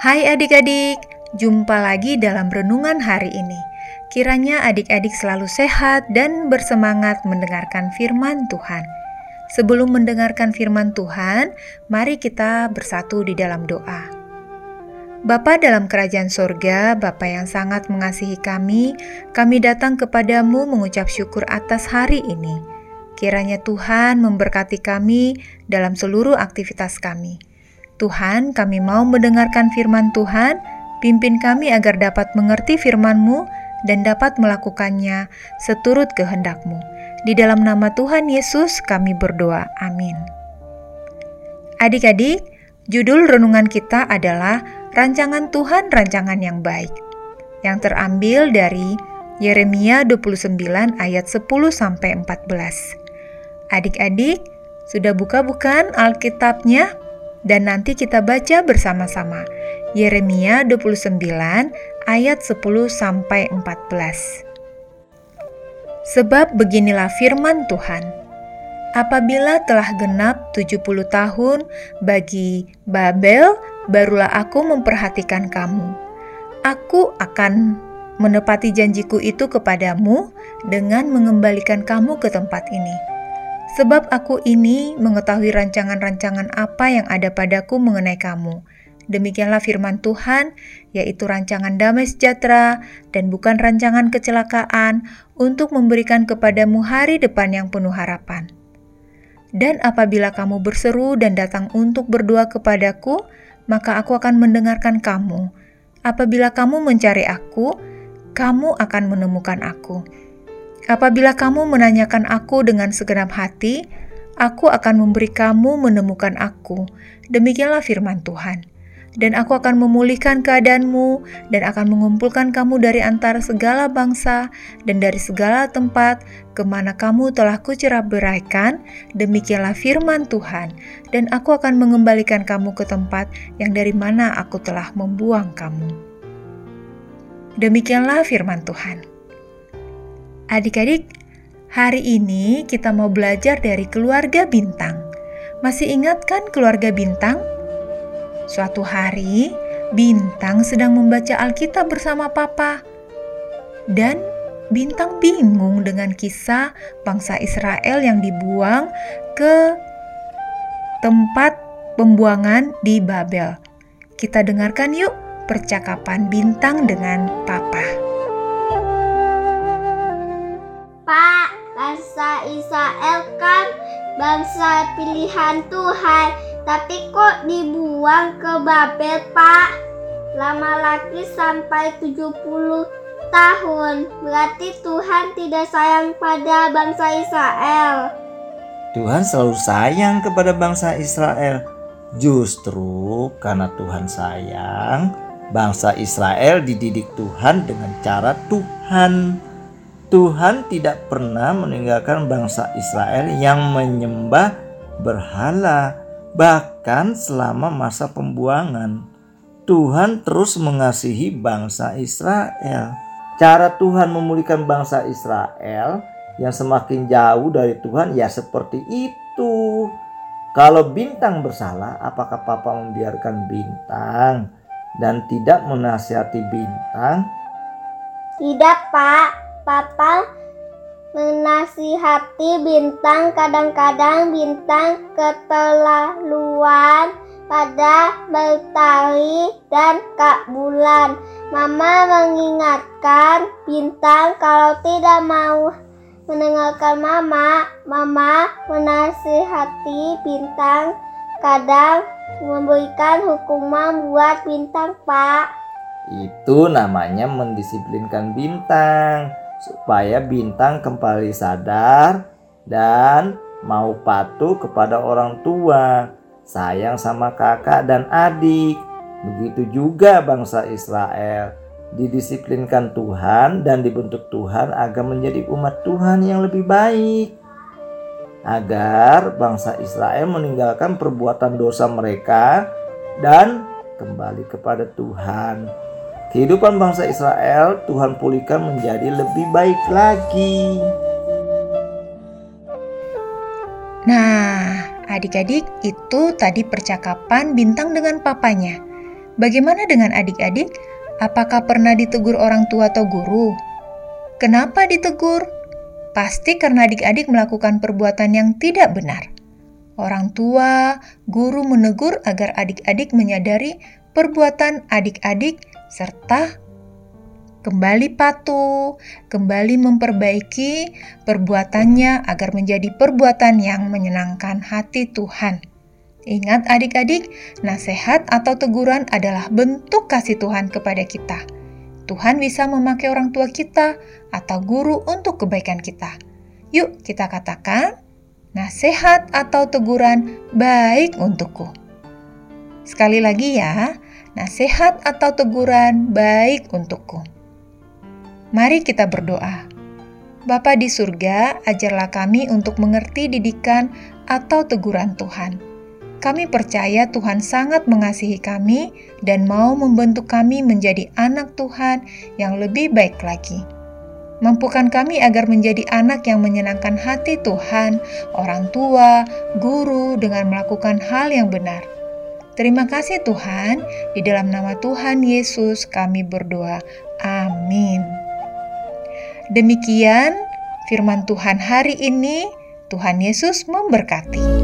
Hai adik-adik, jumpa lagi dalam renungan hari ini. Kiranya adik-adik selalu sehat dan bersemangat mendengarkan firman Tuhan. Sebelum mendengarkan firman Tuhan, mari kita bersatu di dalam doa. Bapa dalam kerajaan sorga, Bapa yang sangat mengasihi kami, kami datang kepadamu mengucap syukur atas hari ini. Kiranya Tuhan memberkati kami dalam seluruh aktivitas kami. Tuhan, kami mau mendengarkan firman Tuhan, pimpin kami agar dapat mengerti firman-Mu dan dapat melakukannya seturut kehendak-Mu. Di dalam nama Tuhan Yesus kami berdoa. Amin. Adik-adik, judul renungan kita adalah Rancangan Tuhan Rancangan yang Baik, yang terambil dari Yeremia 29 ayat 10 sampai 14. Adik-adik, sudah buka bukan Alkitabnya? Dan nanti kita baca bersama-sama. Yeremia 29 ayat 10 sampai 14. Sebab beginilah firman Tuhan. Apabila telah genap 70 tahun bagi Babel, barulah aku memperhatikan kamu. Aku akan menepati janjiku itu kepadamu dengan mengembalikan kamu ke tempat ini Sebab aku ini mengetahui rancangan-rancangan apa yang ada padaku mengenai kamu. Demikianlah firman Tuhan, yaitu rancangan damai sejahtera dan bukan rancangan kecelakaan untuk memberikan kepadamu hari depan yang penuh harapan. Dan apabila kamu berseru dan datang untuk berdoa kepadaku, maka aku akan mendengarkan kamu. Apabila kamu mencari aku, kamu akan menemukan aku Apabila kamu menanyakan aku dengan segenap hati, aku akan memberi kamu menemukan aku. Demikianlah firman Tuhan. Dan aku akan memulihkan keadaanmu dan akan mengumpulkan kamu dari antara segala bangsa dan dari segala tempat ke mana kamu telah kucerah beraikan. Demikianlah firman Tuhan. Dan aku akan mengembalikan kamu ke tempat yang dari mana aku telah membuang kamu. Demikianlah firman Tuhan. Adik-adik, hari ini kita mau belajar dari keluarga bintang. Masih ingat kan keluarga bintang? Suatu hari, bintang sedang membaca Alkitab bersama papa. Dan bintang bingung dengan kisah bangsa Israel yang dibuang ke tempat pembuangan di Babel. Kita dengarkan yuk percakapan bintang dengan papa. Israel kan bangsa pilihan Tuhan, tapi kok dibuang ke Babel, Pak? Lama lagi sampai 70 tahun. Berarti Tuhan tidak sayang pada bangsa Israel. Tuhan selalu sayang kepada bangsa Israel. Justru karena Tuhan sayang, bangsa Israel dididik Tuhan dengan cara Tuhan Tuhan tidak pernah meninggalkan bangsa Israel yang menyembah berhala, bahkan selama masa pembuangan. Tuhan terus mengasihi bangsa Israel. Cara Tuhan memulihkan bangsa Israel yang semakin jauh dari Tuhan ya seperti itu. Kalau bintang bersalah, apakah Papa membiarkan bintang dan tidak menasihati bintang? Tidak, Pak. Papa menasihati bintang kadang-kadang bintang keterlaluan pada mentari dan kak bulan. Mama mengingatkan bintang kalau tidak mau mendengarkan mama, mama menasihati bintang kadang memberikan hukuman buat bintang pak. Itu namanya mendisiplinkan bintang supaya bintang kembali sadar dan mau patuh kepada orang tua, sayang sama kakak dan adik. Begitu juga bangsa Israel didisiplinkan Tuhan dan dibentuk Tuhan agar menjadi umat Tuhan yang lebih baik. Agar bangsa Israel meninggalkan perbuatan dosa mereka dan kembali kepada Tuhan. Kehidupan bangsa Israel Tuhan pulihkan menjadi lebih baik lagi. Nah, adik-adik itu tadi percakapan bintang dengan papanya. Bagaimana dengan adik-adik? Apakah pernah ditegur orang tua atau guru? Kenapa ditegur? Pasti karena adik-adik melakukan perbuatan yang tidak benar. Orang tua, guru menegur agar adik-adik menyadari perbuatan adik-adik serta kembali patuh, kembali memperbaiki perbuatannya agar menjadi perbuatan yang menyenangkan hati Tuhan. Ingat adik-adik, nasihat atau teguran adalah bentuk kasih Tuhan kepada kita. Tuhan bisa memakai orang tua kita atau guru untuk kebaikan kita. Yuk kita katakan, nasihat atau teguran baik untukku. Sekali lagi ya, nasihat atau teguran baik untukku. Mari kita berdoa. Bapa di surga, ajarlah kami untuk mengerti didikan atau teguran Tuhan kami percaya Tuhan sangat mengasihi kami dan mau membentuk kami menjadi anak Tuhan yang lebih baik lagi. Mampukan kami agar menjadi anak yang menyenangkan hati Tuhan, orang tua, guru dengan melakukan hal yang benar. Terima kasih Tuhan, di dalam nama Tuhan Yesus kami berdoa. Amin. Demikian firman Tuhan hari ini. Tuhan Yesus memberkati.